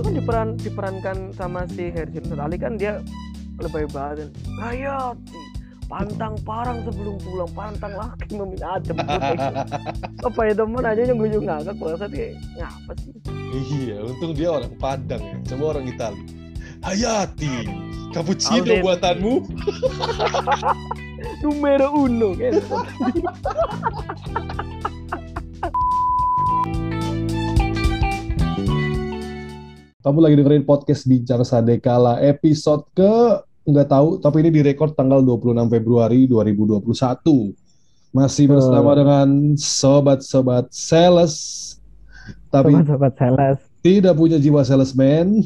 itu kan diperan diperankan sama si Herjun Ali kan dia lebay banget. Ayo pantang parang sebelum pulang pantang laki meminta adem. Apa ya teman aja yang gue ngakak bangsat kayak ngapa sih? Iya untung dia orang Padang ya coba orang Itali. Hayati cappuccino Alden. buatanmu. Numero uno gitu Kamu lagi dengerin podcast Bincang Sadekala episode ke nggak tahu tapi ini direkord tanggal 26 Februari 2021. Masih bersama dengan sobat-sobat sales tapi sobat-sobat sales tidak punya jiwa salesman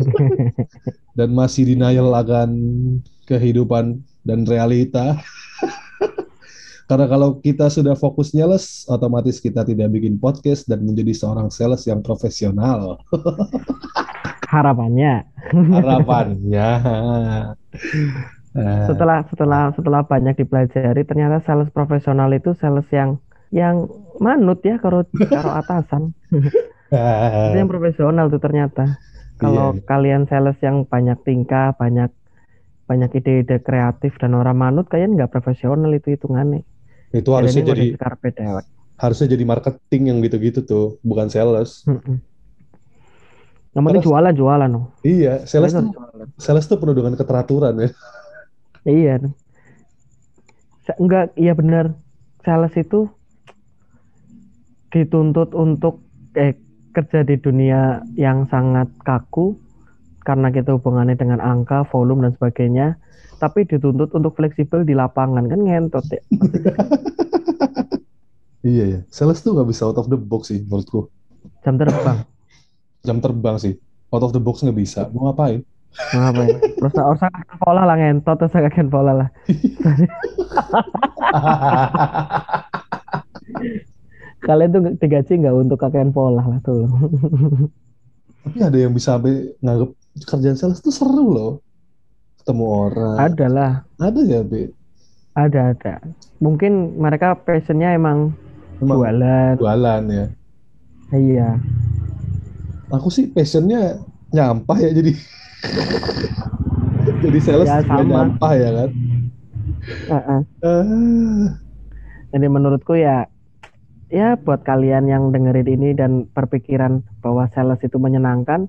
dan masih denial akan kehidupan dan realita. Karena kalau kita sudah fokus nyales, otomatis kita tidak bikin podcast dan menjadi seorang sales yang profesional. harapannya harapannya. Setelah setelah setelah banyak dipelajari ternyata sales profesional itu sales yang yang manut ya kalau karo atasan itu yang profesional tuh ternyata kalau Iya. kalian sales yang banyak tingkah banyak banyak ide-ide kreatif dan orang manut kalian nggak profesional itu hitungannya itu harusnya jadi sekarpe dewek. harusnya jadi marketing yang gitu-gitu tuh, bukan sales. Mm-mm. yang penting Terus- jualan jualan loh Iya, sales tuh sales tuh penuh dengan keteraturan ya. iya enggak iya benar sales itu dituntut untuk eh, kerja di dunia yang sangat kaku karena kita hubungannya dengan angka, volume dan sebagainya. Tapi dituntut untuk fleksibel di lapangan kan ngentot ya. Iya ya, sales tuh nggak bisa out of the box sih menurutku. Jam terbang. Jam terbang sih, out of the box nggak bisa. Mau ngapain? Apa ya? Terus harus kakek pola lah ngentot terus kakek pola lah. Kalian tuh digaji nggak untuk kakek pola lah tuh. Tapi ada yang bisa sampai nganggap kerjaan sales tuh seru loh. Ketemu orang. Ada lah. Ada ya, Be? Ada ada. Mungkin mereka passionnya emang Emang jualan. jualan ya. Iya. Aku sih passionnya nyampah ya jadi jadi sales Ya, juga sama. nyampah ya kan. Heeh. Ah, Jadi menurutku ya ya buat kalian yang dengerin ini dan berpikiran bahwa sales itu menyenangkan,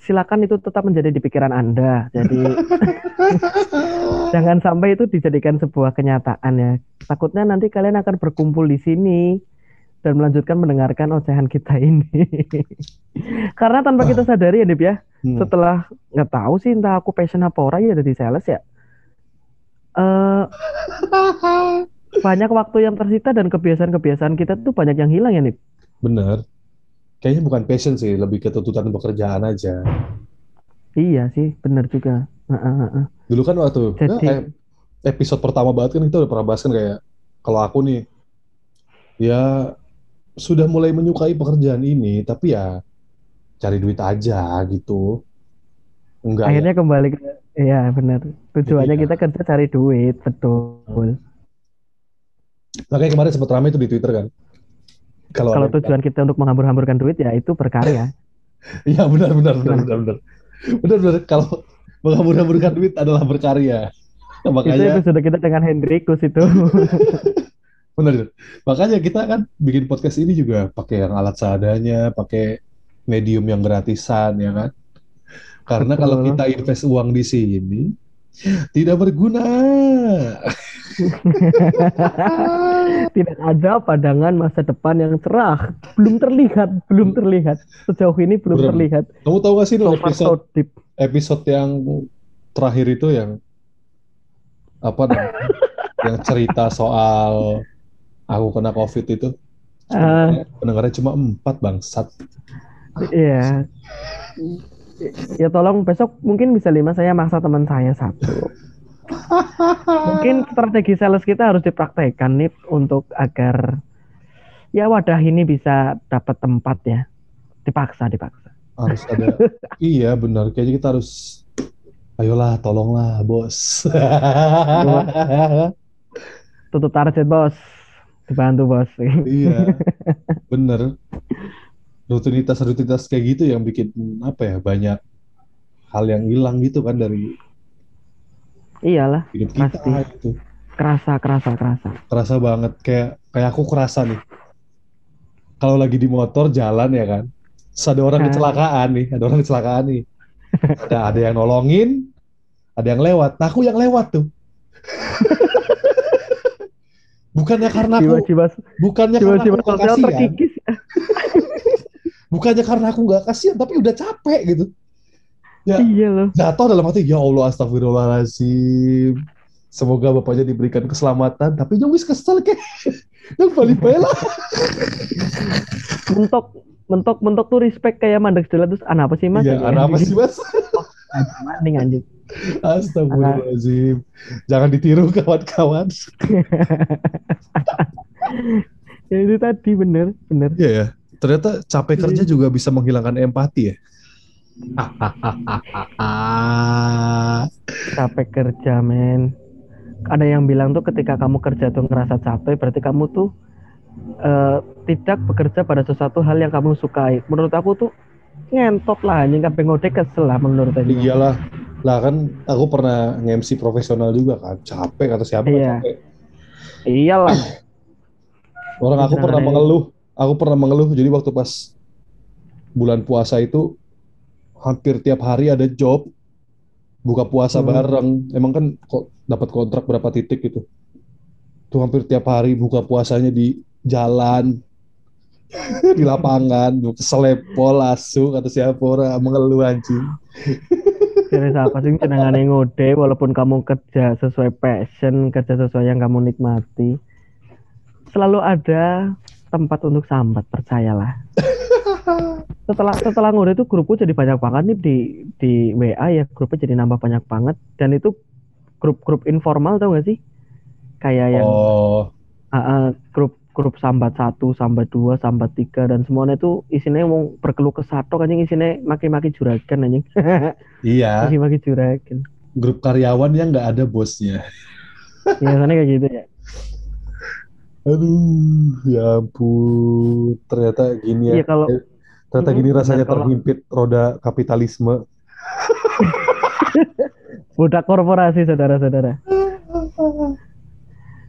silakan itu tetap menjadi di pikiran Anda. Jadi jangan sampai itu dijadikan sebuah kenyataan ya. Takutnya nanti kalian akan berkumpul di sini dan melanjutkan mendengarkan ocehan kita ini. Karena tanpa kita sadari ya, Dip ya, Hmm. setelah nggak tahu sih entah aku passion apa orang ya jadi sales ya. Eh banyak waktu yang tersita dan kebiasaan-kebiasaan kita tuh banyak yang hilang ya nih. Bener. Kayaknya bukan passion sih, lebih ke tuntutan pekerjaan aja. Iya sih, bener juga. Heeh, heeh. Dulu kan waktu Jadi- ya, episode pertama banget kan kita udah pernah bahas kan kayak kalau aku nih ya sudah mulai menyukai pekerjaan ini, tapi ya cari duit aja gitu. Enggak ya. Akhirnya kembali ke Iya bener. Tujuannya kita kerja cari duit, betul. Makanya kemarin sempat ramai itu di Twitter kan. Kalau Kalau tujuan kita untuk menghambur-hamburkan duit ya itu berkarya. Iya benar benar benar benar benar. Benar benar kalau menghambur-hamburkan duit adalah berkarya. Nah, itu makanya episode kita dengan Hendrikus itu. benar. benar. Makanya kita kan bikin podcast ini juga pakai yang alat seadanya, pakai medium yang gratisan ya kan. Karena Betul. kalau kita invest uang di sini tidak berguna. Tidak ada pandangan masa depan yang cerah. Belum terlihat, belum terlihat. Sejauh ini belum Belum. terlihat. Kamu tahu gak sih So episode episode yang terakhir itu yang apa namanya? yang cerita soal aku kena covid itu Ah. pendengarnya cuma empat bangsat Iya. Ya tolong besok mungkin bisa lima saya maksa teman saya satu. Mungkin strategi sales kita harus dipraktekkan nih untuk agar ya wadah ini bisa dapat tempat ya. Dipaksa, dipaksa. harus ada iya benar kayaknya kita harus ayolah tolonglah bos Tutup target bos. Dibantu bos. iya bener rutinitas-rutinitas kayak gitu yang bikin apa ya banyak hal yang hilang gitu kan dari Iyalah, hidup kita Pasti. gitu. kerasa, kerasa, kerasa. Kerasa banget kayak kayak aku kerasa nih. Kalau lagi di motor jalan ya kan. Terus ada orang Ah. kecelakaan nih, ada orang kecelakaan nih. Ada ada yang nolongin, ada yang lewat. Nah, aku yang lewat tuh. bukannya karena aku Jiwa-jiwa bukannya karena aku nggak sosial kasihan, terkikis. bukannya karena aku nggak kasihan, tapi udah capek gitu. Ya, Iya loh. jatuh dalam hati ya Allah astagfirullahaladzim. Semoga bapaknya diberikan keselamatan tapi nyawis kesel kayak yang balik bae lah. Mentok mentok mentok tuh respect kayak mandek jalan terus anak apa sih mas? iya ada apa sih mas? Mending anjing. astagfirullahaladzim. Jangan ditiru kawan-kawan. Ya, itu tadi bener bener. iya ya. Ternyata capek kerja juga bisa menghilangkan empati ya Capek kerja men. Ada yang bilang tuh ketika kamu kerja tuh ngerasa capek berarti kamu tuh eh, tidak bekerja pada sesuatu hal yang kamu sukai. Menurut aku tuh ngentot lah anjing kabeh ngode kesel lah menurut aku. iyalah lah kan aku pernah nge-MC profesional juga kan capek kata siapa Iya. capek Iyalah. Orang aku Bisa pernah ada- mengeluh, aku pernah mengeluh. Jadi waktu pas bulan puasa itu hampir tiap hari ada job buka puasa Hmm. bareng. Emang kan kok dapat kontrak berapa titik gitu. Tuh hampir tiap hari buka puasanya di jalan, di lapangan, selepol, asu, kata siapa orang mengeluh anjing. Dari siapa sih jenengane ngode walaupun kamu kerja sesuai passion, kerja sesuai yang kamu nikmati. Selalu ada tempat untuk sambat, percayalah. Setelah setelah ngode itu grupku jadi banyak banget nih di di WA ya, grupnya jadi nambah banyak banget dan itu grup-grup informal tau gak sih? Kayak yang Oh, ah, ah, grup grup sambat satu, sambat dua, sambat tiga dan semuanya itu isinya mau berkeluh tok anjing isinya maki-maki juragan anjing. iya, Maki-maki juragan. grup karyawan yang nggak ada bosnya. Biasanya kayak gitu ya. Aduh, ya ampun. Ternyata gini ya. Iya kalau Ternyata gini rasanya kalau- terhimpit roda kapitalisme. budak korporasi saudara-saudara.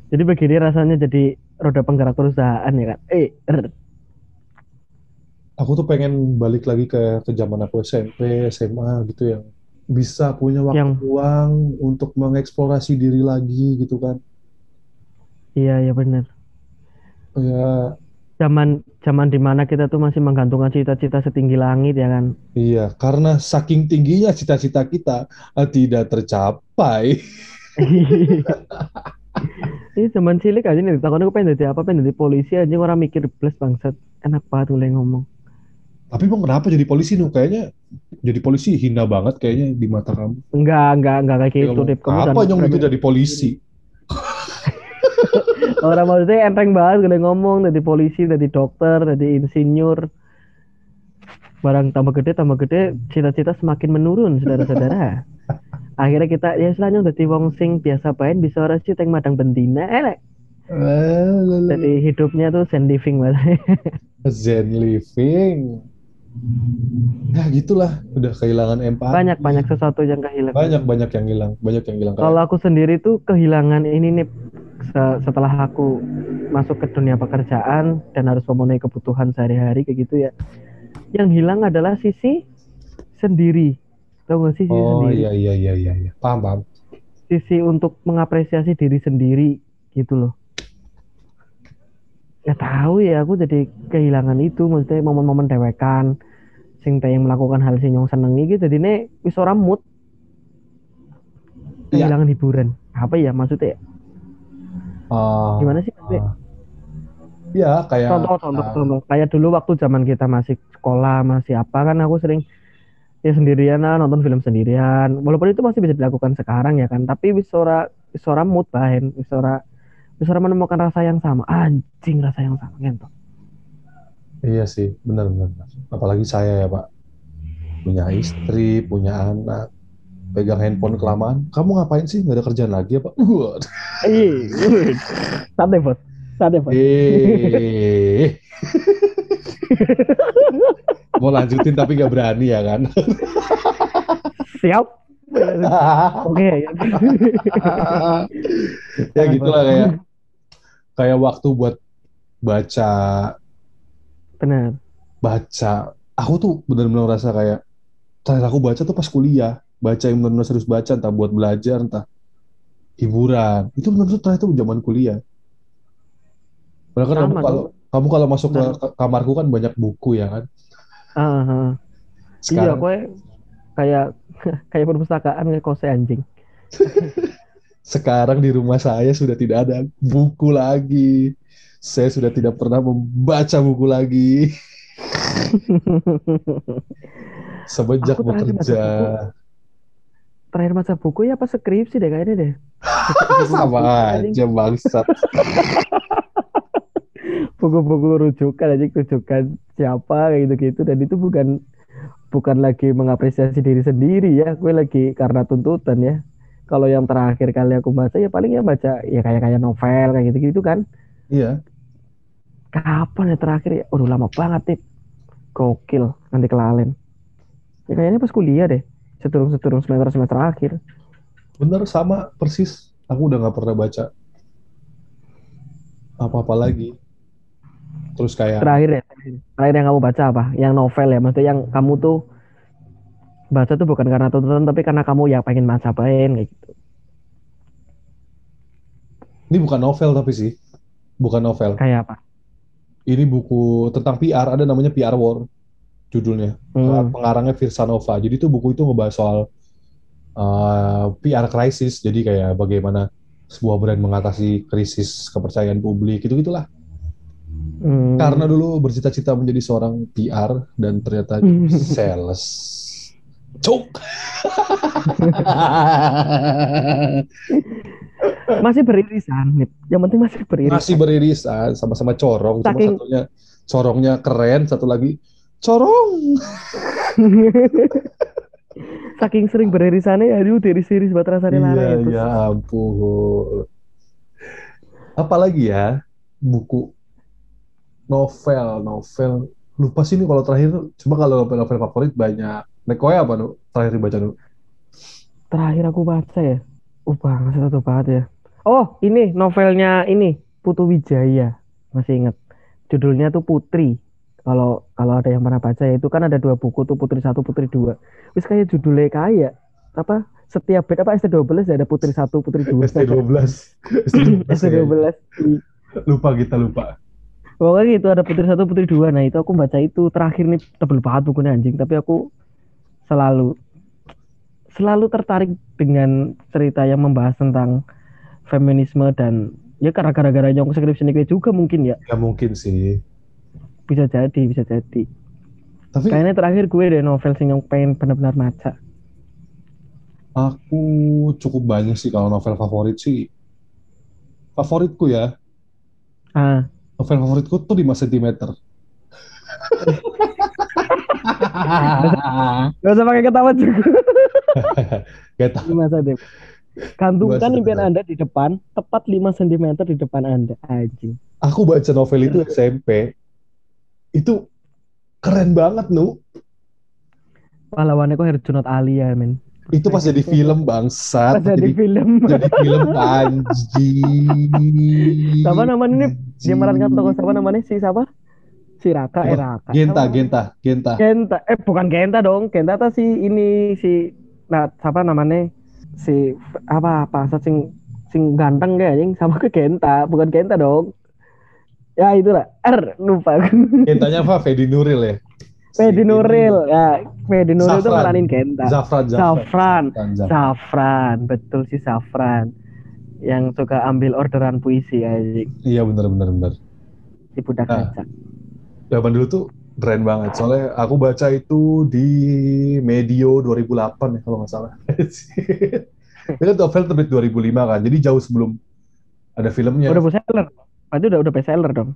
Jadi begini rasanya jadi roda penggerak perusahaan ya kan. Eh, er, Aku tuh pengen balik lagi ke ke zaman aku SMP, SMA gitu yang bisa punya waktu Yang- luang untuk mengeksplorasi diri lagi gitu kan. iya ya benar. Ya, Zaman zaman di mana kita tuh masih menggantungkan cita-cita setinggi langit ya kan. iya, karena saking tingginya cita-cita kita eh, tidak tercapai. Ini zaman cilik aja nih, takutnya aku pengen jadi apa, pengen jadi polisi aja orang mikir plus bangsat. Enak banget mulai ngomong. Tapi emang kenapa jadi polisi nu? Kayaknya jadi polisi hina banget kayaknya di mata kamu. Enggak, enggak, enggak kayak Ya, gitu. Kamu apa nyong itu jadi polisi? Orang maksudnya enteng banget gede ngomong jadi polisi, jadi dokter, jadi insinyur. Barang tambah gede, tambah gede, cita-cita semakin menurun, saudara-saudara. Akhirnya kita ya selanjutnya jadi wong sing biasa bain bisa ora sih teng madang bendina elek. Jadi hidupnya tuh zen living banget. Zen living. Ya gitulah, udah kehilangan empati. banyak banyak sesuatu yang kehilangan. banyak banyak yang hilang, banyak yang hilang. Kalau aku sendiri tuh kehilangan ini nih setelah aku masuk ke dunia pekerjaan dan harus memenuhi kebutuhan sehari-hari kayak gitu ya. Yang hilang adalah sisi sendiri. Tahu gak sih sisi Oh sendiri? iya iya iya iya, iya. paham paham. Sisi untuk mengapresiasi diri sendiri gitu loh. Ya tahu ya aku jadi kehilangan itu maksudnya momen-momen dewekan sing yang melakukan hal sing nyong senengi gitu jadi nih wis ora mood Iya. kehilangan hiburan apa ya maksudnya Ah, gimana sih ah. Ya kayak contoh contoh ah, contoh. Kayak dulu waktu zaman kita masih sekolah masih apa kan aku sering ya sendirian lah nonton film sendirian. Walaupun itu masih bisa dilakukan sekarang ya kan tapi wis ora mood bahen wis ora wis ora menemukan rasa yang sama. Anjing rasa yang sama gitu Iya sih, benar. benar. Apalagi saya ya Pak, punya istri, punya anak, pegang handphone kelamaan. Kamu ngapain sih? Nggak ada kerjaan lagi? Wah, iya santai bos santai bos mau lanjutin tapi gak berani ya kan? Siap. Oke. ya gitulah kayak kayak waktu buat baca Benar. baca aku tuh benar-benar rasa kayak terakhir aku baca tuh pas kuliah baca yang benar-benar serius baca entah buat belajar entah hiburan. Itu benar-benar terakhir tuh zaman kuliah. Padahal kan kamu kalau kamu kalau masuk ke kamarku kan banyak buku ya kan? Ah, ah. Iya, sekarang gue kayak kayak perpustakaan kayak kose anjing. sekarang di rumah saya sudah tidak ada buku lagi. Saya sudah tidak pernah membaca buku lagi. Semenjak bekerja Terakhir baca buku ya apa skripsi deh kayaknya deh. sama aja bangsat Buku-buku rujukan aja rujukan siapa kayak gitu-gitu dan itu bukan bukan lagi mengapresiasi diri sendiri ya. Gue lagi karena tuntutan ya. Kalau yang terakhir kali aku baca ya paling ya baca ya kayak kayak novel kayak gitu-gitu kan. iya Kapan ya terakhir ya? Udah lama banget nih. Gokil, nanti kelalen. Ya kayaknya pas kuliah deh. Seturung-seturung semester-semester akhir. bener sama persis aku udah nggak pernah baca apa-apa lagi terus kayak Terakhir ya. Terakhir yang kamu baca apa? Yang novel ya. Maksudnya yang kamu tuh baca tuh bukan karena tuntutan tapi karena kamu ya pengen macapain kayak gitu. ini bukan novel tapi sih bukan novel Kayak apa? ini buku tentang PR ada namanya PR War judulnya Hmm. pengarangnya Virsanova jadi tuh buku itu ngebahas soal uh, PR krisis jadi kayak bagaimana sebuah brand mengatasi krisis kepercayaan publik itu gitulah Hmm. karena dulu bercita-cita menjadi seorang PR dan ternyata Hmm. sales cuk masih beririsan. Yang penting masih beririsan. masih beririsan sama-sama corong cuma Saking- satunya corongnya keren satu lagi corong Saking sering beririsannya ya aduh tiris-tiris buat rasanya iya lara ya. Terus ya ampun apalagi ya buku novel novel lupa sih nih kalau terakhir cuma kalau novel, novel favorit banyak Nekoe apa nu terakhir dibaca nu terakhir aku baca ya. Oh banget satu banget ya. Oh ini novelnya ini Putu Wijaya. Masih ingat. Judulnya tuh Putri. Kalau kalau ada yang pernah baca ya itu kan ada dua buku tuh Putri satu Putri dua. Wis kayak judulnya kayak apa setiap bed apa ST12 ya ada Putri satu Putri dua. ST12 ST12 ST12. lupa kita lupa Pokoknya gitu ada Putri satu Putri dua. Nah itu aku baca itu terakhir nih tebel banget bukunya anjing. Tapi aku selalu selalu tertarik dengan cerita yang membahas tentang feminisme dan ya karena gara-gara nyong skripsi juga mungkin ya ya mungkin sih bisa jadi bisa jadi. tapi Kayaknya terakhir gue deh novel sing nyong pengen benar-benar maca. aku cukup banyak sih kalau novel favorit sih favoritku ya Ah, novel favoritku tuh 5 cm gak usah pakai ketawa juga. Gak tau. Gimana deh? Gantungkan impian Anda di depan, tepat 5 cm di depan Anda. Anjing. Aku baca novel itu SMP. Itu keren banget, Nu. Pahlawannya kok Herjunot Ali ya, men. Itu pas jadi film bangsat. Pas jadi film. jadi film anjing. Siapa namanya ini? Dia merankan tokoh siapa namanya? Si siapa? Si Raka, eh Raka. Genta, Siapa? Genta, Genta. Genta. Eh bukan Genta dong. Genta tuh si ini si nah siapa namanya? Si apa apa sing sing ganteng kayak anjing sama ke Genta, bukan Genta dong. Ya itulah. R lupa. Gentanya apa? Fedi Nuril ya? Fedi Nuril. Ya, Fedi Nuril Zafran. meranin Genta. Zafran, Zafran. Zafran. Betul si Zafran. Yang suka ambil orderan puisi anjing. Iya bener bener bener. Si budak Nah. kaca. Zaman dulu tuh keren banget. Soalnya aku baca itu di Medio 2008 ya kalau nggak salah. itu novel terbit 2005 kan. Jadi jauh sebelum ada filmnya. Udah bestseller. Berarti udah udah bestseller dong.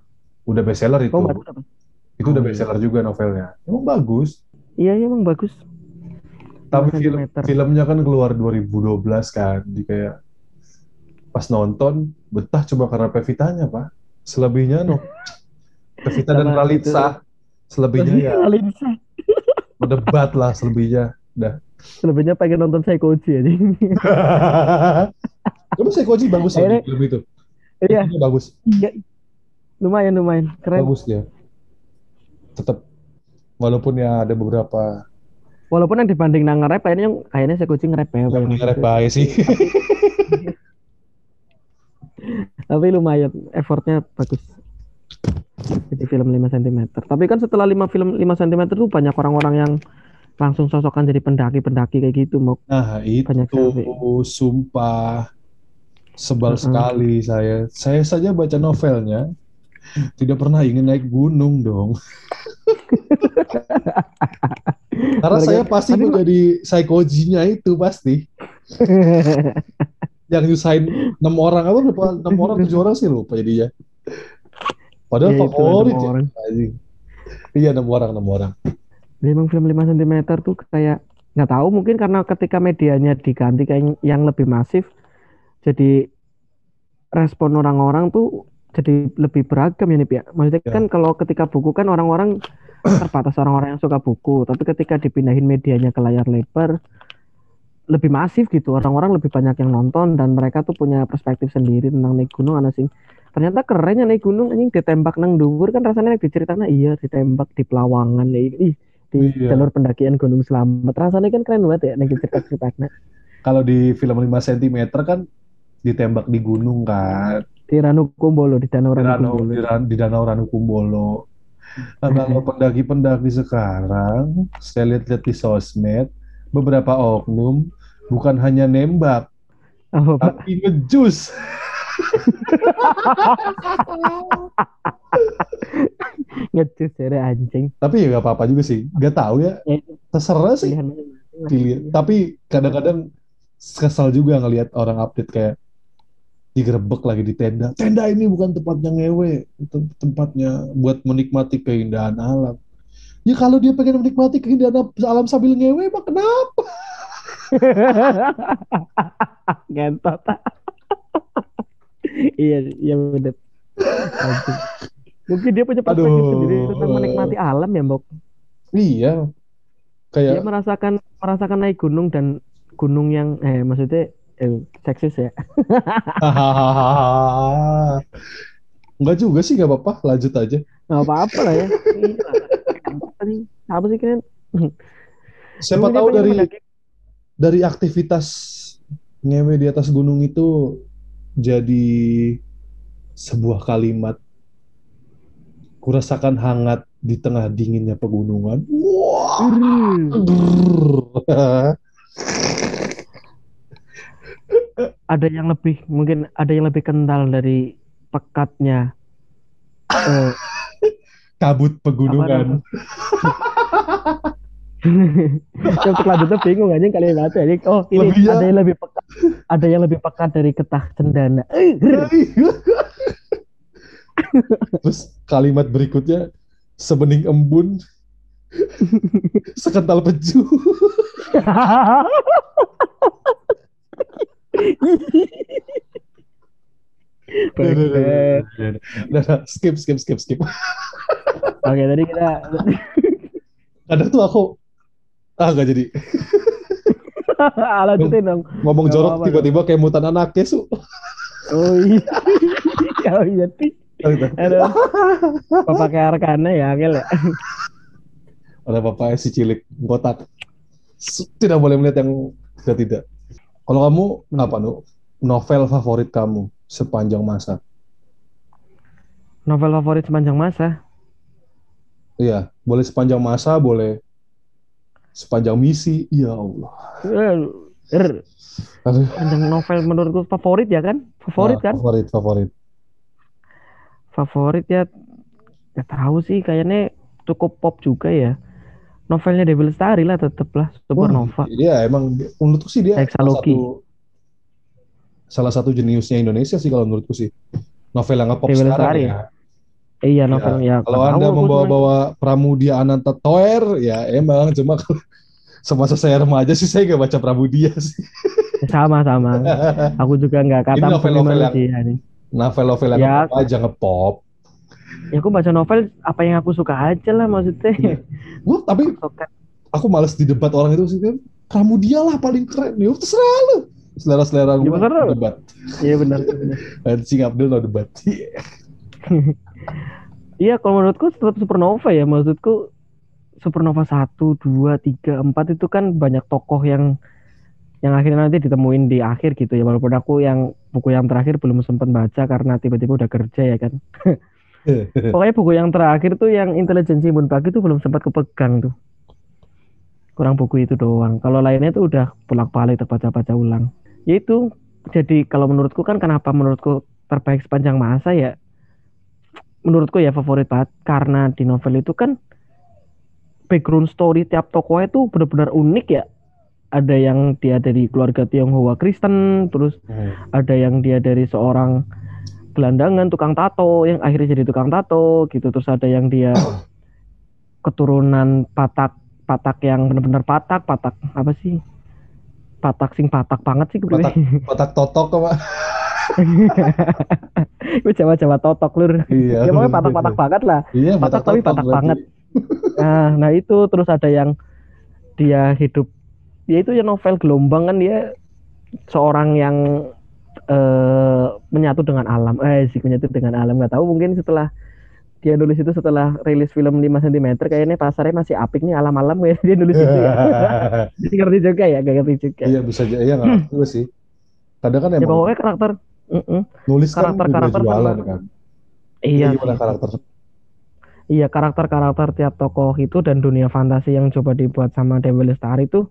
Udah bestseller itu. Kamu baca apa? Itu udah Oh, iya. bestseller juga novelnya. Emang bagus. Iya, iya emang bagus. Tapi 5 film, filmnya kan keluar 2012 kan. Jadi kayak pas nonton betah cuma karena Pevitanya, Pak. Selebihnya no. Pevita dan Ralitsa. Selebihnya ya Alinsa. berdebat lah selebihnya. Dah. Selebihnya pengen nonton Psychoji aja. Tapi Psychoji bagus ya Akhirnya- di film itu. Iya, Itu bagus. iya. Lumayan, lumayan. Keren. Bagus dia. Tetap walaupun ya ada beberapa Walaupun yang dibanding nang nge-rap kayaknya yang kayaknya Psychoji nge-rap ya. yang baik sih. Tapi lumayan, effortnya bagus. Jadi film 5 cm. Tapi kan setelah 5 film 5 cm tuh banyak orang-orang yang langsung sosokan jadi pendaki-pendaki kayak gitu mau Nah, itu Banyak sekali. sumpah sebal Mm-mm. sekali saya. Saya saja baca novelnya tidak pernah ingin naik gunung dong. Karena saya pasti tapi- menjadi psikojinya itu pasti. Yang nyusahin enam orang apa berapa enam orang tujuh orang sih lupa jadinya. Padahal itu favorit ya. Iya enam orang enam orang. Dia emang film 5 cm tuh kayak nggak tahu mungkin karena ketika medianya diganti kayak yang lebih masif jadi respon orang-orang tuh jadi lebih beragam ya nih ya. Maksudnya Ya. kan kalau ketika buku kan orang-orang terbatas orang-orang yang suka buku, tapi ketika dipindahin medianya ke layar lebar lebih masif gitu. Orang-orang lebih banyak yang nonton dan mereka tuh punya perspektif sendiri tentang naik gunung ana sing ternyata keren ya naik gunung anjing ditembak nang dhuwur kan rasanya diceritakan iya ditembak di pelawangan ih, ih, di Iya. jalur pendakian Gunung Selamat rasanya kan keren banget ya nih cerita-ceritanya Kalau di film 5 cm kan ditembak di gunung kan. di Ranukumbolo di Danau Ranukumbolo di, Ran- di Danau Ranukumbolo. Nah, kalau pendaki-pendaki sekarang, saya lihat-lihat di sosmed, beberapa oknum bukan hanya nembak, pak tapi ngejus. ngecus ya anjing Tapi ya gak apa-apa juga sih. Gak tahu ya, Ya, terserah sih pilihan pilihan. Tapi kadang-kadang kesal juga ngelihat orang update kayak digerebek lagi di tenda. Tenda ini bukan tempatnya ngewe, tempatnya buat menikmati keindahan alam. Ya kalau dia pengen menikmati keindahan alam sambil ngewe, mah kenapa? Gentot. iya, iya bener. Mungkin dia punya perspektif Aduh. sendiri tentang menikmati alam ya, Mbok. Iya, Dia kayak merasakan merasakan naik gunung dan gunung yang eh maksudnya eh, seksis ya. Enggak juga sih, nggak apa-apa, lanjut aja. Nggak apa-apa lah ya. Apa sih kalian? Siapa tahu dari mendaki- dari aktivitas ngewe di atas gunung itu jadi sebuah kalimat kurasakan hangat di tengah dinginnya pegunungan. Wah. ada yang lebih mungkin ada yang lebih kental dari pekatnya eh, Kabut pegunungan. ya, untuk lanjutnya bingung aja kali ya anjing. oh ini Lebihnya- ada yang lebih pekat ada yang lebih pekat dari getah cendana Eh, grrr. Terus kalimat berikutnya sebening embun sekental peju. Nah, skip skip skip skip. Oke, tadi kita Kadang tuh aku ah nggak jadi lanjutin dong. ngomong jorok tiba-tiba kayak mutan anaknya su. Oh iya. Oh iya, Ti. Aduh. Bapak kayak Arkana ya, Angel ya. Oleh bapak si cilik kotak. Su- Tidak boleh melihat yang tidak tidak. Kalau kamu apa nu novel favorit kamu sepanjang masa? Novel favorit sepanjang masa. Iya, boleh sepanjang masa, boleh sepanjang misi. Ya Allah. Eh, er, Aduh. Panjang novel menurutku favorit ya kan? Favorit Nah, kan? Favorit, favorit. Favorit ya nggak tahu sih kayaknya cukup pop juga ya. Novelnya Dewi Lestari lah tetep lah Supernova. Iya, emang menurutku sih dia salah satu salah satu jeniusnya Indonesia sih kalau menurutku sih. Novel yang nge-pop sekarang Lestari ya. Eh, iya novel ya. Kalau nggak Anda membawa-bawa Pramudia Ananta Toer, ya emang cuma kalau semasa saya remaja sih saya nggak baca Pramudia sih. sama sama. Aku juga nggak kata novel-novel yang- sih. anjing. Novel-novel yang Ya. nge-pop aja nge-pop. Ya aku baca novel apa yang aku suka aja lah maksudnya. Iya. Gua tapi aku males di debat orang itu sih kan kamu dialah paling keren ya terserah lu selera-selera Ya, gue bener. debat Iya benar. benar. anjing Abdul no debat Iya, kalau menurutku tetap supernova ya. Maksudku supernova 1, 2, 3, 4 itu kan banyak tokoh yang yang akhirnya nanti ditemuin di akhir gitu ya. Walaupun aku yang buku yang terakhir belum sempat baca karena tiba-tiba udah kerja ya kan. Pokoknya buku yang terakhir tuh yang intelijensi Munpagi tuh belum sempat kepegang tuh. Kurang buku itu doang. Kalau lainnya tuh udah bolak-balik terbaca-baca ulang. Ya itu jadi kalau menurutku kan kenapa menurutku terbaik sepanjang masa ya menurutku ya favorit banget karena di novel itu kan background story tiap tokohnya itu benar-benar unik ya. Ada yang dia dari keluarga Tionghoa Kristen, terus ada yang dia dari seorang gelandangan tukang tato yang akhirnya jadi tukang tato gitu terus ada yang dia keturunan patak patak yang benar-benar patak patak apa sih patak sing patak banget sih Patak. kotak totok apa gue jawa jawa totok lur iya ya pokoknya patak-patak banget lah iya patak tapi totok patak berarti. banget. nah nah itu terus ada yang dia hidup ya itu ya novel gelombang kan dia seorang yang eh menyatu dengan alam. Eh sih menyatu dengan alam. Nggak tahu mungkin setelah dia nulis itu setelah rilis film 5 cm kayaknya pasarnya masih apik nih alam-alam kayak dia nulis itu ya. Jadi ngerti juga ya gak ngerti juga. Iya bisa aja iya nggak gue sih. Kadang kan ya emang pokoknya karakter Mm-mm. nulis kan karakter-karakter juga jualan kan. Iya gimana karakter Iya karakter-karakter tiap tokoh itu dan dunia fantasi yang coba dibuat sama Dewi Lestari itu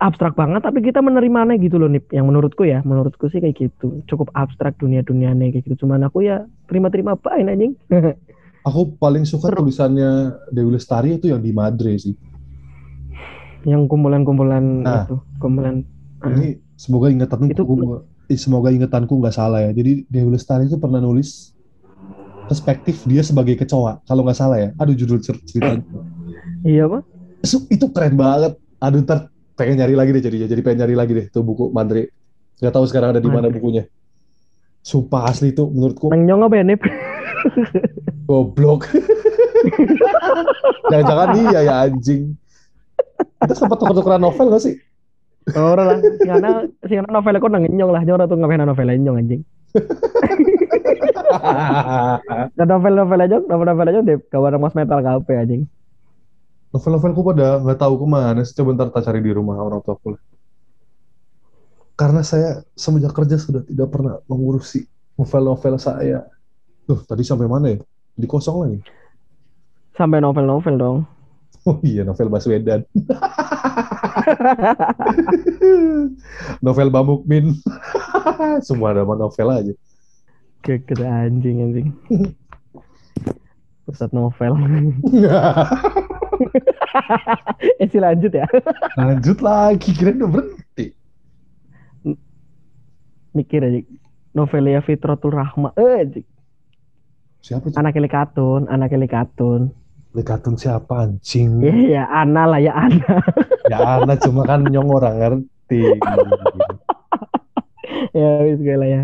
abstrak banget tapi kita menerimanya gitu loh Nip. Yang menurutku ya menurutku sih kayak gitu. Cukup abstrak dunia-dunianya kayak gitu. Cuman aku ya terima-terima baik anjing. Aku paling suka Seru. tulisannya Dewi Lestari itu yang di Madre sih. Yang kumpulan-kumpulan Nah. itu kumpulan Ah. ini semoga ingatanku Itu- eh, semoga ingatanku nggak salah ya. Jadi Dewi Lestari itu pernah nulis perspektif dia sebagai kecoa kalau nggak salah ya. Aduh judul cer- ceritanya iya Su- itu keren banget. Aduh ntar pengen nyari lagi deh jadinya jadi pengen nyari lagi deh tuh buku Madre nggak tahu sekarang ada di mana bukunya. Sumpah asli itu menurutku. Nang nyong apa ya Nip? Goblok. Jangan-jangan iya ya anjing. Kita sempat tuker-tukeran novel gak sih? Ora lah. Singana singana novel aku nang nyong lah. Nyong tuh ngapain novel nyong anjing. Dan novel-novel aja novel-novel aja Nip. Kawan mas metal kape anjing novel-novelku pada nggak tahu ke mana sih. Coba ntar tak cari di rumah orang tua lah. Karena saya semenjak kerja sudah tidak pernah mengurusi novel-novel saya. Tuh tadi sampai mana ya? Di kosong lagi. Sampai novel-novel dong. Oh iya novel Baswedan. Novel Bamukmin semua nama novel aja. Geger anjing anjing. Pusat novel. Eh sih lanjut ya. lanjut lagi kira udah berhenti Mikir aja. Novelia Fitratul Rahma. Eh, siapa tuh anak Katun, anak Katun. Lekatun siapa anjing Iya, ya, Ana lah ya Ana. ya anak cuma kan nyong orang ngerti ya wis gue lah ya.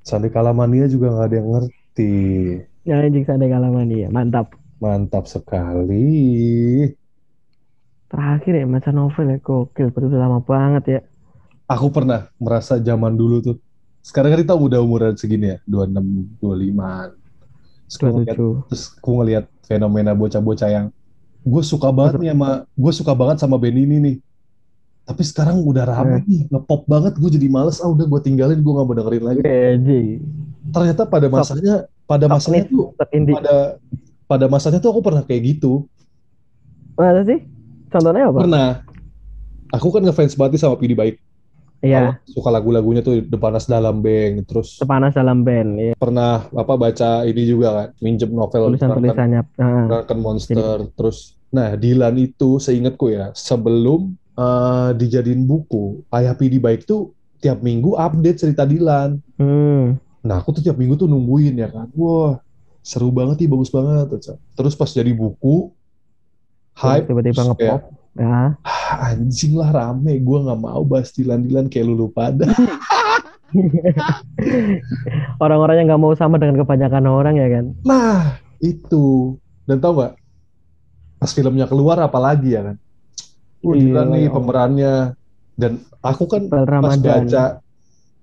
Sandi Kalamania juga nggak ada yang ngerti. Ya anjing sadai kalamani ya. Mantap. Mantap sekali. Terakhir ya masa novel ya gokil, baru udah lama banget ya. Aku pernah merasa zaman dulu tuh. Sekarang kan kita udah umuran segini ya, 26, 25. Terus aku ngeliat, 27. terus aku ngeliat fenomena bocah-bocah yang gue suka banget nih sama gue suka banget sama band ini nih. Tapi sekarang udah rame nih, ngepop banget. Gue jadi males. Ah udah gue tinggalin, gue nggak mau dengerin lagi. Ternyata pada masanya, pada masanya tuh, pada pada masanya tuh aku pernah kayak gitu. Masa sih? Contohnya apa? Pernah. Aku kan ngefans banget sama Pidi Baik. Iya, Suka lagu-lagunya tuh Depanas Dalam Beng. Terus sepanas dalam band. Iya, pernah apa baca ini juga kan, minjem novel tulisan-tulisannya. Drunken Monster. Terus, nah Dilan itu seingatku ya, sebelum eh, dijadiin buku, Ayah Pidi Baik tuh tiap minggu update cerita Dilan. hmm. Nah aku tuh tiap minggu tuh nungguin ya kan. Wah seru banget nih, bagus banget. Terus pas jadi buku, hype. tiba-tiba ngepop. kayak, Ya. "Ah, anjing lah rame, gue nggak mau bahas Dilan-Dilan kayak lu pada. Orang-orang yang nggak mau sama dengan kebanyakan orang ya kan. Nah, itu. Dan tau nggak? pas filmnya keluar apalagi ya kan Wah, Iya, nih ya pemerannya dan aku kan pas baca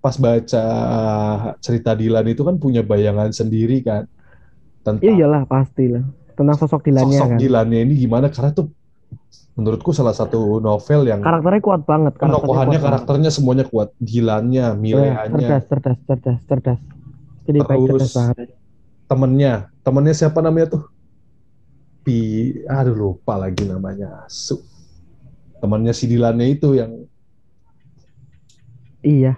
pas baca cerita Dilan itu kan punya bayangan sendiri kan tentang Iya iyalah pasti lah. Tentang sosok Dilannya sosok kan. Dilannya ini gimana karena tuh menurutku salah satu novel yang Karakternya kuat banget. karakternya kuat banget. karakternya semuanya kuat Dilannya Iya, Mileanya cerdas, cerdas, cerdas, cerdas. Jadi baik Terus- cerdas banget. temennya temennya siapa namanya tuh Pi aduh lupa lagi namanya Su temannya si Dilannya itu yang Iya.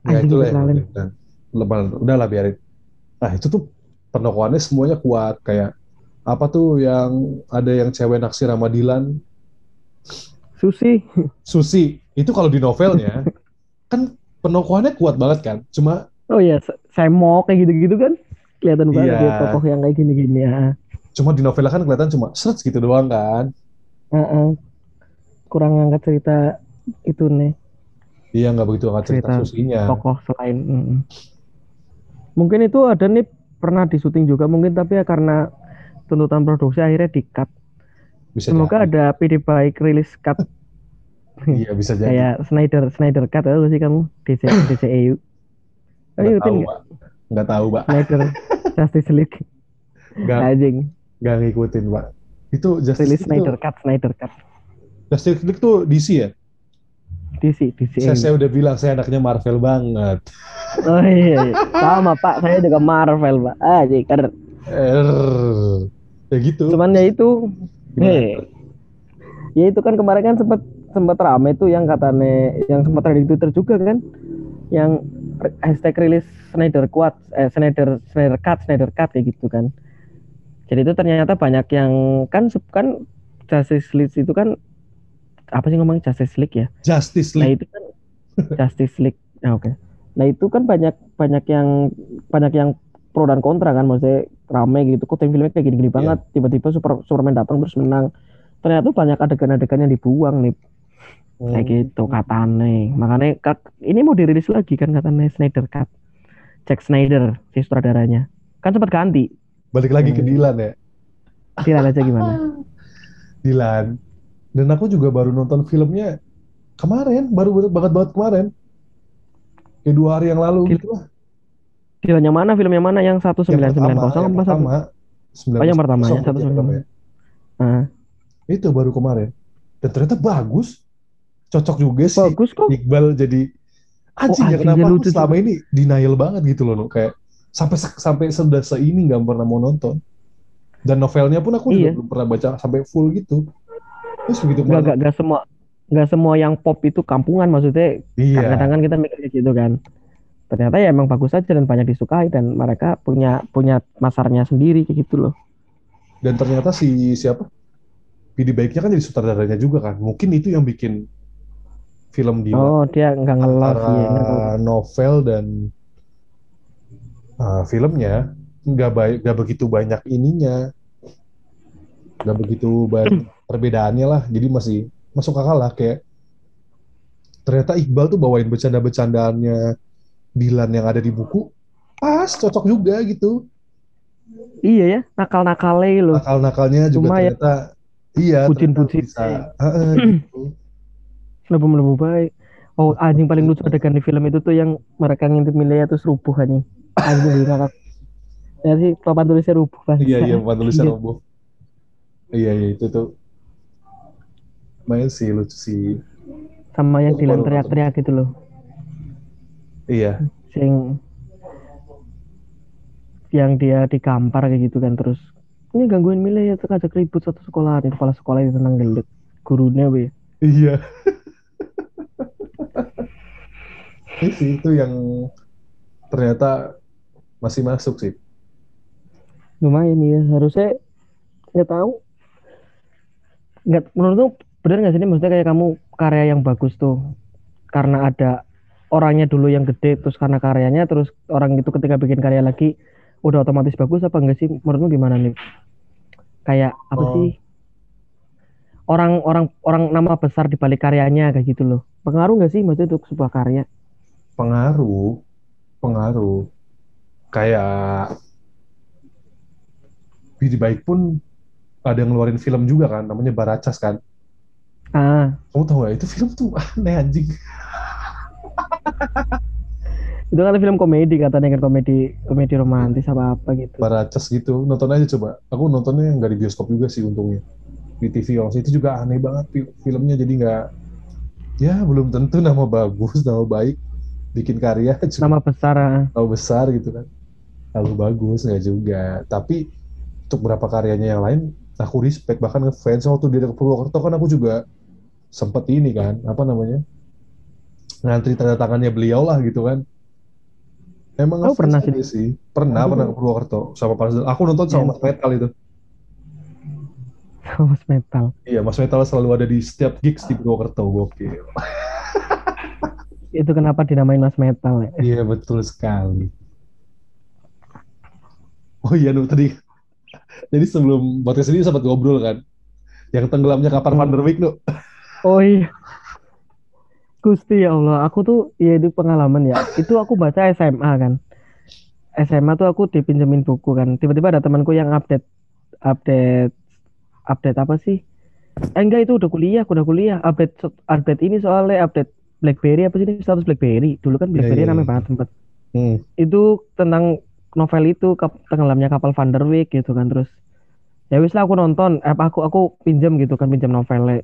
ya Anjing itulah yang dikenalin. dan lebaran udahlah biarin nah itu tuh penokohannya semuanya kuat kayak apa tuh yang ada yang cewek naksir sama Dilan Susi. Susi itu kalau di novelnya kan penokohannya kuat banget kan cuma Oh iya, Semok kayak gitu-gitu kan. Kelihatan banget Iya. dia tokoh yang kayak gini-gini ya. cuma di novelnya kan kelihatan cuma seret gitu doang kan Heeh. Kurang ngangkat cerita itu nih, iya nggak begitu angkat cerita Cerita Susinya tokoh selain. mm. Mungkin itu ada nih pernah di syuting juga mungkin tapi ya karena tuntutan produksi akhirnya di cut. bisa Semoga jadi. ada PD baik rilis cut. Iya bisa jadi. Kayak Snyder Snyder cut atau sih kamu? DC DCEU. Nggak ngikutin tahu nggak? nggak tahu pak. Snyder Justice League. Nggak. Anjing. Nggak ngikutin pak. Itu Justice rilis League Snyder cut Snyder cut. Justice League tuh DC ya DC saya, DCEU. saya udah bilang saya anaknya Marvel banget Oh iya, iya. sama Pak, saya juga Marvel Pak. Ah, kan. er ya gitu Cuman ya itu, hei, ya itu kan kemarin kan sempat sempat rame tuh yang katanya, yang sempat trending Twitter juga kan, yang hashtag rilis Snyder Cut, eh, Snyder Snyder Cut, Snyder Cut kayak gitu kan. Jadi itu ternyata banyak yang kan kan Justice League itu kan apa sih ngomong Justice League ya? Justice Nah League itu kan Justice League. Nah, oke. Nah itu kan banyak banyak yang banyak yang pro dan kontra kan, maksudnya rame gitu. Kok tim filmnya kayak gini-gini banget. Tiba-tiba Super Superman datang terus menang. Ternyata banyak adegan-adegan yang dibuang nih, kayak Hmm. gitu katanya. Makanya kak, ini mau dirilis lagi kan katanya Snyder Cut. Jack Snyder si sutradaranya. Kan sempat ganti. balik lagi ke Hmm. Dilan ya Tidak aja gimana? Dilan dan aku juga baru nonton filmnya kemarin baru banget banget kemarin kayak dua hari yang lalu Film- gitu lah Film yang mana? Film yang mana? Yang yang 1990 pertama apa yang apa? pertama Oh, yang pertama, 1990, yang satu yang pertama ya. Ah, itu baru kemarin dan ternyata bagus cocok juga sih bagus kok. Iqbal jadi anjing ya anjing, kenapa aku selama ini denial banget gitu loh Nuk. kayak sampai sampai sedasa ini nggak pernah mau nonton dan novelnya pun aku juga Iya. belum pernah baca sampai full gitu terus begitu malam- enggak, enggak semua enggak semua yang pop itu kampungan maksudnya iya. kadang-kadang kita mikir kayak gitu kan. Ternyata ya emang bagus aja dan banyak disukai dan mereka punya punya masarnya sendiri kayak gitu loh. Dan ternyata si siapa? Pidi baiknya kan jadi sutradaranya juga kan. Mungkin itu yang bikin film dia oh dia nggak ngelos ya nggak- novel dan uh, filmnya nggak baik nggak begitu banyak ininya nggak begitu banyak perbedaannya lah. Jadi masih masuk akal lah kayak ternyata Iqbal tuh bawain bercanda-bercandaannya Dilan yang ada di buku pas cocok juga gitu. Iya ya nakal nakalnya loh nakal-nakalnya juga Cuma ya- ternyata iya Bucin-bucin. ternyata bisa. Heeh, gitu. lebih baik. Oh anjing paling lucu adegan di film itu tuh yang mereka ngintip Milea terus rubuh anjing. Anjing ngakak ya sih papan tulisnya rubuh kan Iya iya bukan tulisan Iya. Iya iya itu tuh. Main sih lucu sih. sama yang baru teriak-teriak gitu loh Iya. sing yang dia digampar kayak gitu kan terus ini gangguin Mile ya ajak ribut satu sekolah nih kepala sekolah itu tenang gelut gurunya be Iya. Ini sih itu yang ternyata masih masuk sih. lumayan ya harusnya nggak tahu nggak menurut tuh benar nggak sih ini? Maksudnya kayak kamu karya yang bagus tuh karena ada orangnya dulu yang gede terus karena karyanya terus orang itu ketika bikin karya lagi udah otomatis bagus apa enggak sih? Menurutmu gimana nih? Kayak apa Oh. sih? Orang orang orang nama besar di balik karyanya kayak gitu loh. Pengaruh nggak sih maksudnya untuk sebuah karya? Pengaruh, pengaruh. Kayak Bidi Baik pun ada yang ngeluarin film juga kan, namanya Baracas kan. Ah, Kamu tahu gak itu film tuh aneh anjing. itu kan film komedi katanya kan komedi komedi romantis apa apa gitu. Baracas gitu, nonton aja coba. Aku nontonnya nggak di bioskop juga sih untungnya. Di TV langsung itu juga aneh banget fi- filmnya jadi nggak ya belum tentu nama bagus, nama baik bikin karya juga Nama besar. ah. nama besar gitu kan. Lalu bagus nggak juga. Tapi untuk berapa karyanya yang lain aku respect bahkan ngefans waktu dia ke Purwokerto kan aku juga sempet ini kan apa namanya ngantri tanda tangannya beliau lah gitu kan emang ngefans pernah aja sih pernah Aduh. pernah ke Purwokerto sama Mas aku nonton sama Ya. Mas Metal itu Mas metal. iya Mas Metal selalu ada di setiap gigs di Purwokerto gokil Itu kenapa dinamain Mas metal ya? iya betul sekali oh iya Nu tadi jadi sebelum podcast ini sempat ngobrol kan yang tenggelamnya kapal Van der Wijk Oh iya. Gusti ya Allah, aku tuh ya itu pengalaman ya. Itu aku baca SMA kan. SMA tuh aku dipinjemin buku kan. Tiba-tiba ada temanku yang update update update apa sih? Eh enggak itu udah kuliah, udah kuliah. Update update ini soalnya update BlackBerry apa sih ini status BlackBerry. Dulu kan BlackBerry iya, rame iya. banget sempet. hmm. Itu tentang novel itu kap- tenggelamnya kapal Van der Wijk gitu kan terus ya wis lah aku nonton eh, aku aku pinjam gitu kan pinjam novelnya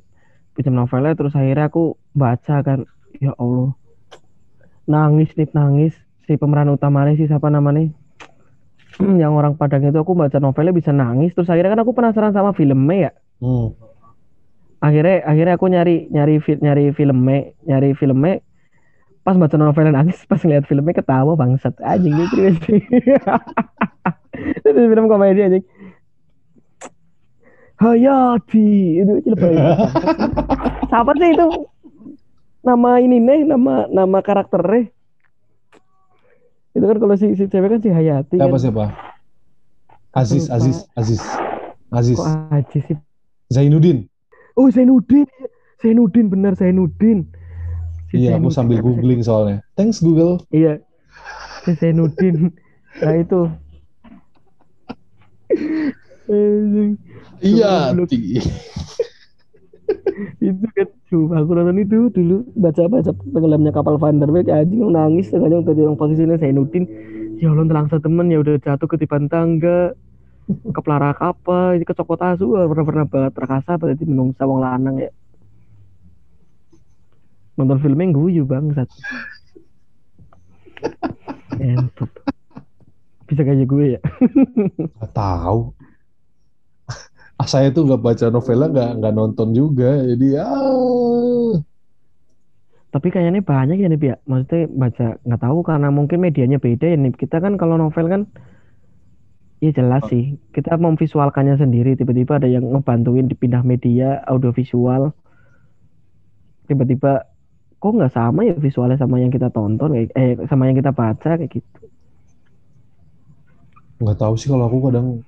pinjam novelnya terus akhirnya aku baca kan ya Allah nangis nih nangis si pemeran utamanya si siapa namanya yang orang Padang itu aku baca novelnya bisa nangis terus akhirnya kan aku penasaran sama filmnya ya Hmm. akhirnya akhirnya aku nyari nyari nyari filmnya nyari filmnya pas baca novelnya nangis pas ngeliat filmnya ketawa bangsat. Anjing gitu itu film komedi anjing. Hayati. Itu lebay. Banget. siapa sih itu? Nama ini nih nama nama karakternya. Itu kan kalau si, si cewek kan si Hayati Siapa kan. siapa? Aziz, lupa. Aziz, Aziz, Aziz, kok Aji sih? Zainuddin. oh Zainuddin. Zainuddin bener Zainuddin Iya, aku sambil googling soalnya. Thanks Google. Iya, Zainuddin. Nah itu. Anjing. Iya, itu kan coba aku nonton itu dulu baca-baca tenggelamnya kapal Van der Wijk anjing yang nangis tengahnya tadi yang posisinya Zainuddin ya Allah telangsa temen ya udah jatuh ketiban tangga kepelarak apa ini kecokot asu pernah pernah banget rakasa berarti menungsa wong lanang ya nonton filmnya guyu bangsat Entot. bisa kayak gue ya Nggak tahu. Ah, saya tuh nggak baca novela, nggak nggak nonton juga. Jadi ya, Tapi kayaknya banyak ya nih ya. Maksudnya baca nggak tahu karena mungkin medianya beda ya nih. Kita kan kalau novel kan ya jelas sih. Kita memvisualkannya sendiri. Tiba-tiba ada yang ngebantuin dipindah media audiovisual. Tiba-tiba kok nggak sama ya visualnya sama yang kita tonton kayak eh sama yang kita baca kayak gitu. nggak tahu sih kalau aku kadang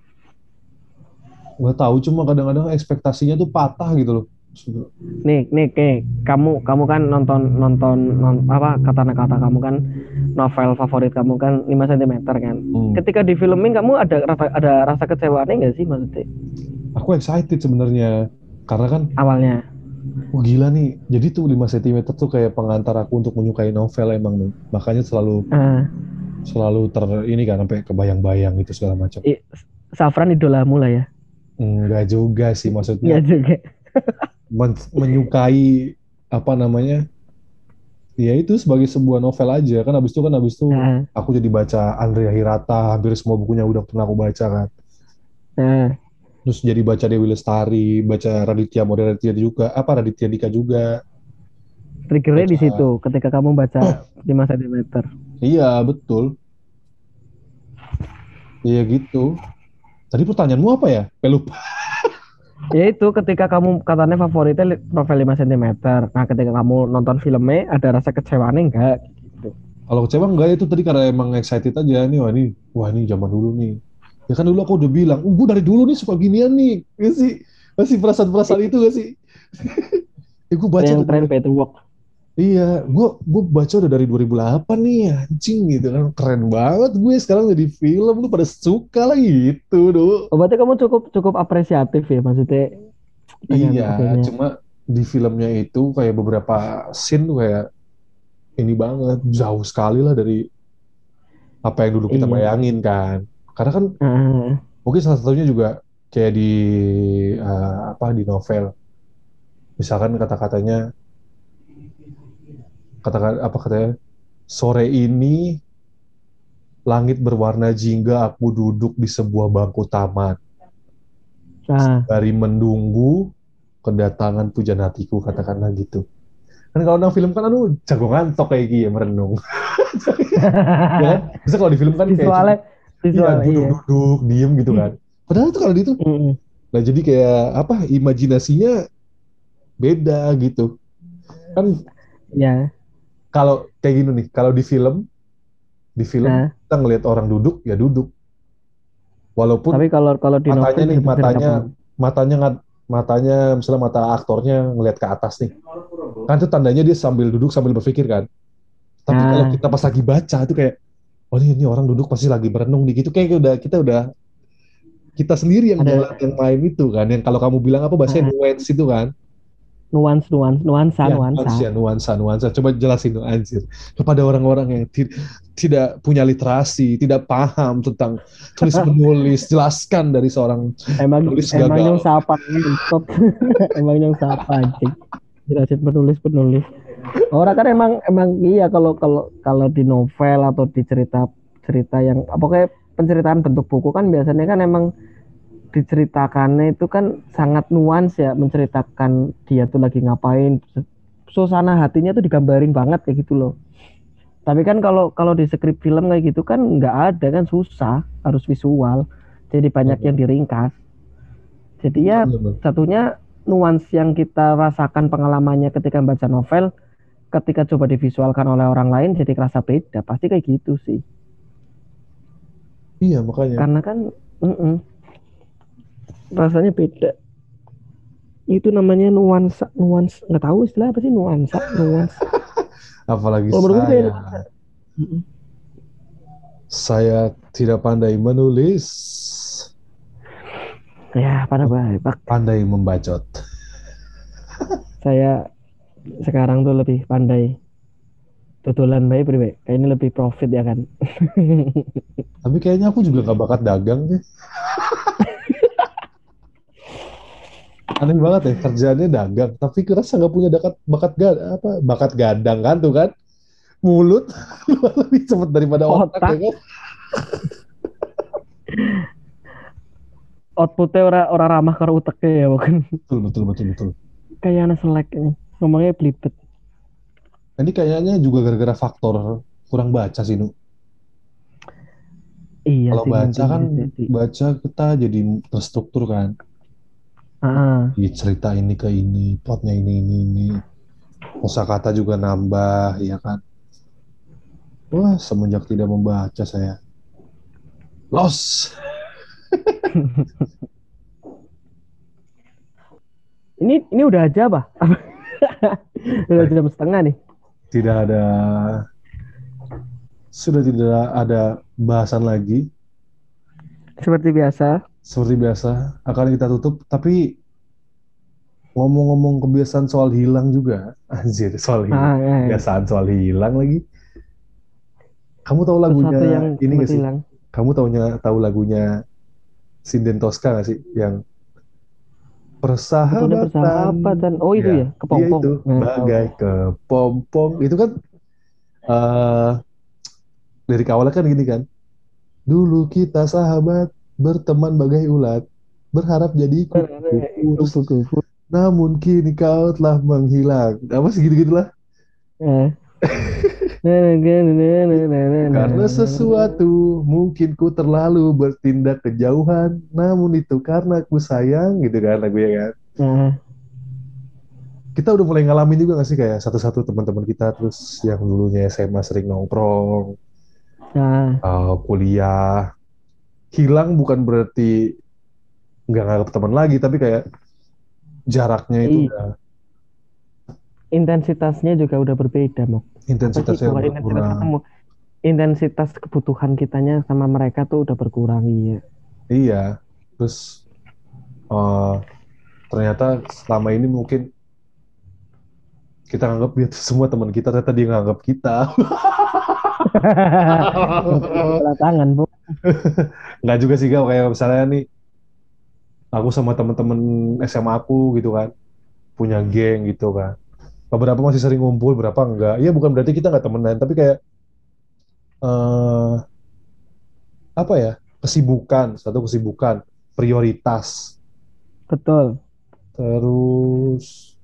nggak tahu. Cuma kadang-kadang ekspektasinya tuh patah gitu loh. Nih, nih, kayak kamu, kamu kan nonton, nonton, non, apa kata-kata kamu kan novel favorit kamu kan 5 cm kan. Hmm. Ketika di filming kamu ada rasa, ada rasa kecewaannya nggak sih maksudnya Aku excited sebenarnya karena kan awalnya? Wah gila nih, jadi tuh 5 cm tuh kayak pengantar aku untuk menyukai novel emang nih. Makanya selalu Ah, selalu ter ini kan sampai kebayang-bayang gitu segala macam. i- Safran idolamu lah ya. Enggak juga sih Iya maksudnya juga. men- menyukai apa namanya? Ya itu sebagai sebuah novel aja kan habis itu kan habis itu Nah, aku jadi baca Andrea Hirata, hampir semua bukunya udah pernah aku baca kan. nah, Terus jadi baca Dewi Lestari, baca Raditya Moderatia juga, apa Raditya Dika juga. triggernya di situ ketika kamu baca 5 cm. Iya, betul. Iya gitu. Tadi pertanyaanmu apa ya? Eh, lupa. Ya itu ketika kamu katanya favoritnya novel 5 cm. Nah, ketika kamu nonton filmnya ada rasa kecewaannya enggak? Kalau kecewa enggak itu tadi karena emang excited aja nih wah ini wah ini zaman dulu nih. Ya kan dulu aku udah bilang, "Uh, gue dari dulu nih suka ginian nih." Gak sih? Masih perasaan-perasaan itu gak sih? ya gue baca tren Paperwork. Iya, gue gue baca udah dari 2008 nih, anjing gitu kan, keren banget gue sekarang jadi film lu pada suka lah gitu, do. Oh, berarti kamu cukup cukup apresiatif ya maksudnya Iya, oke-nya. cuma di filmnya itu kayak beberapa scene tuh kayak ini banget, jauh sekali lah dari apa yang dulu kita Iya. bayangin kan. Karena kan Ah, mungkin salah satunya juga kayak di eh, apa di novel, misalkan kata-katanya kata apa katanya sore ini langit berwarna jingga aku duduk di sebuah bangku taman. Ah. dari menunggu kedatangan pujan hatiku katakanlah gitu. Kan kalau nang film kan aduh jago ngantok kayak gini ya merenung. Ya kan? Bisa kalau di film kan kayak Visualnya visual iya. duduk-duduk diem gitu kan padahal itu kalau di itu Mm-mm. nah jadi kayak apa imajinasinya beda gitu kan Ya. kalau kayak gini nih kalau di film di film Nah, kita ngelihat orang duduk ya duduk walaupun tapi kalau kalau di novel matanya nih matanya matanya ngat- matanya misalnya mata aktornya ngelihat ke atas nih kan itu tandanya dia sambil duduk sambil berpikir kan tapi Nah. kalau kita pas lagi baca itu kayak oh ini, ini orang duduk pasti lagi berenung nih gitu kayak udah kita udah kita sendiri yang Ada- yang main itu kan yang kalau kamu bilang apa bahasanya Nah. nuance itu kan nuans nuans nuansa Ya, nuansa. nuansa, nuansa, nuansa. Coba jelasin dong, anjir. Kepada orang-orang yang ti- tidak punya literasi, tidak paham tentang tulis menulis, jelaskan dari seorang Emang Penulis emang gagal. yang sapa stop. emang yang sapa anjing. Jelasin penulis penulis. Orang kan emang emang iya kalau kalau kalau di novel atau di cerita cerita yang apa kayak penceritaan bentuk buku kan biasanya kan emang diceritakannya itu kan sangat nuans ya menceritakan dia tuh lagi ngapain. Suasana hatinya tuh digambarin banget kayak gitu loh. Tapi kan kalau kalau di skrip film kayak gitu kan nggak ada kan susah harus visual. Jadi banyak yang diringkas. Jadi ya satunya nuans yang kita rasakan pengalamannya ketika baca novel ketika coba divisualkan oleh orang lain jadi kerasa beda. Pasti kayak gitu sih. Iya, makanya. karena kan mm-mm, rasanya beda. Itu namanya nuansa nuans nggak tahu istilah apa sih nuansa nuans. Apalagi gue saya, kayak saya tidak pandai menulis, ya pada baik. Pandai membacot. saya sekarang tuh lebih pandai tutulan baik priwe kayaknya lebih profit ya kan Tapi kayaknya aku juga nggak bakat dagang deh. Aneh banget ya kerjaannya dagang, tapi kerasa nggak punya bakat bakat ga, apa bakat gadang kan tuh kan mulut lebih cepat daripada otak, Otak. ya kan? outputnya ora ora ramah karo uteknya ya bukan Betul betul betul betul. kayak anak selek ini ngomongnya belibet Nah, Ini kayaknya juga gara-gara faktor kurang baca sih, Nu. iya Kalau sih baca kan jadi. baca kita jadi terstruktur kan. Ah, Di cerita ini ke ini, plotnya ini ini ini. Kosakata juga nambah, ya kan. Wah, semenjak tidak membaca saya los. ini ini udah aja apa udah jam setengah nih Tidak ada sudah tidak ada bahasan lagi. seperti biasa Seperti biasa akan kita tutup, tapi ngomong-ngomong kebiasaan soal hilang juga, anjir soal hilang. ah, ya, ya. kebiasaan soal hilang lagi. Kamu tahu sesuatu lagunya yang ini gak sih? hilang Kamu taunya tahu lagunya Sinden Tosca gak sih? Yang persahabatan. persahabatan oh itu Ya, ya kepompong Iya itu, Nah, tahu. bagai kepompong. Itu kan eh dari awalnya kan gini kan. Dulu kita sahabat, berteman bagai ulat, berharap jadi Kupu-kupu. namun kini kau telah menghilang. Apa sih gitu-gitu lah. Eh. Karena sesuatu mungkin ku terlalu bertindak kejauhan, namun itu karena ku sayang gitu kan lagunya kan. Nah, Kita udah mulai ngalamin juga gak sih kayak satu-satu teman-teman kita terus yang dulunya SMA sering nongkrong, nah, uh, kuliah, hilang bukan berarti nggak nganggap teman lagi, tapi kayak jaraknya itu Iya. udah intensitasnya juga udah berbeda, Mok. Apa sih? Intensitasnya intensitas berkurang. ketemu. Intensitas kebutuhan kitanya sama mereka tuh udah berkurang, iya. Iya, terus eh, ternyata selama ini mungkin kita nganggap dia semua teman kita, ternyata dia nganggap kita. Tangan, Bu. Nggak juga sih, Gak. Kayak misalnya nih, aku sama teman-teman SMA aku gitu kan, punya geng gitu kan. Beberapa masih sering ngumpul, berapa enggak. Iya, bukan berarti kita nggak temenan, tapi kayak eh apa ya, kesibukan, satu kesibukan, prioritas. Betul. Terus,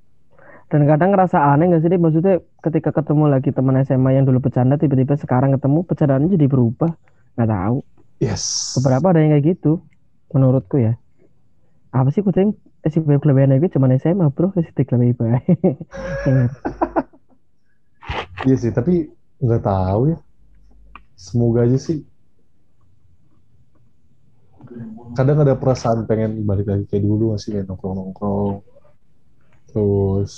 Dan kadang ngerasa aneh gak sih, Dip? Maksudnya ketika ketemu lagi teman SMA yang dulu bercanda, tiba-tiba sekarang ketemu, bercandanya jadi berubah. Nggak tahu. yes. Beberapa ada yang kayak gitu, menurutku ya. Apa sih kucing? Si kelebihan itu cuma SMA, bro. Si tik lebih baik. Iya sih, tapi nggak tahu ya. Semoga aja sih. Kadang ada perasaan pengen balik lagi kayak dulu nggak sih kayak nongkrong-nongkrong. Terus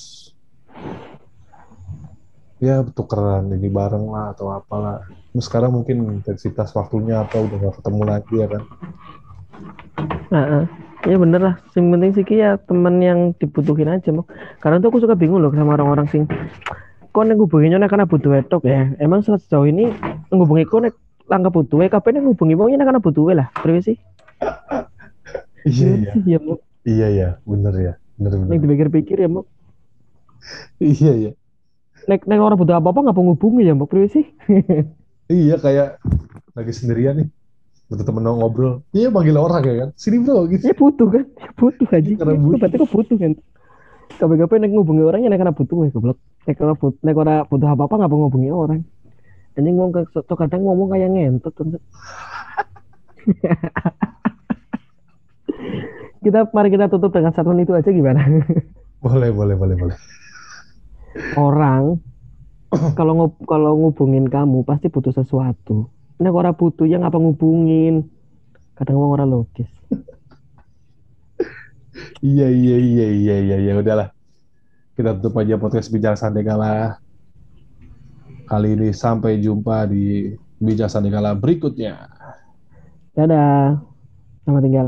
ya tukeran ini bareng lah atau apalah. Terus sekarang mungkin intensitas waktunya apa udah nggak ketemu lagi ya kan. Heeh. Ya bener lah. Yang penting sih ya teman yang dibutuhin aja, Mok. Karena tuh aku suka bingung loh sama orang-orang sing kok nek ngubunginya nek karena butuh wedok ya. Emang sejauh ini ngubungi kok nek langkah butuh eh kapan nek ngubungi wong nek karena butuh lah. Priwe sih? Iya iya ya, iya ya bener ya bener bener. Nek dipikir-pikir ya, Mok. Iya iya Nek nek orang butuh apa-apa ngapa ngubungi ya, Mok? Priwe sih? iya kayak lagi sendirian nih. Butuh temen ngobrol. Iya panggil orang ya kan. Sini bro gitu. Ya butuh kan? Ya butuh aja. Karena Ya, butuh. berarti kok butuh kan? Kapan-kapan nek ngubungi orang ya nek karena butuh ya goblok. Nek ora butuh, nek ora butuh apa-apa ngapa ngubungi orang? Anjing ngomong ke so kadang ngomong kayak ngentot kan. kita mari kita tutup dengan satuan itu aja gimana? Boleh boleh boleh boleh. Orang kalau ngub- kalau ngubungin kamu pasti butuh sesuatu. Nek ora butuh ya ngapa ngubungin? Kadang ngomong ora logis. Iya iya iya iya iya ya udahlah. Kita tutup aja podcast Bijak Sandegala. Kali ini sampai jumpa di Bijak Sandegala berikutnya. Dadah. Selamat tinggal.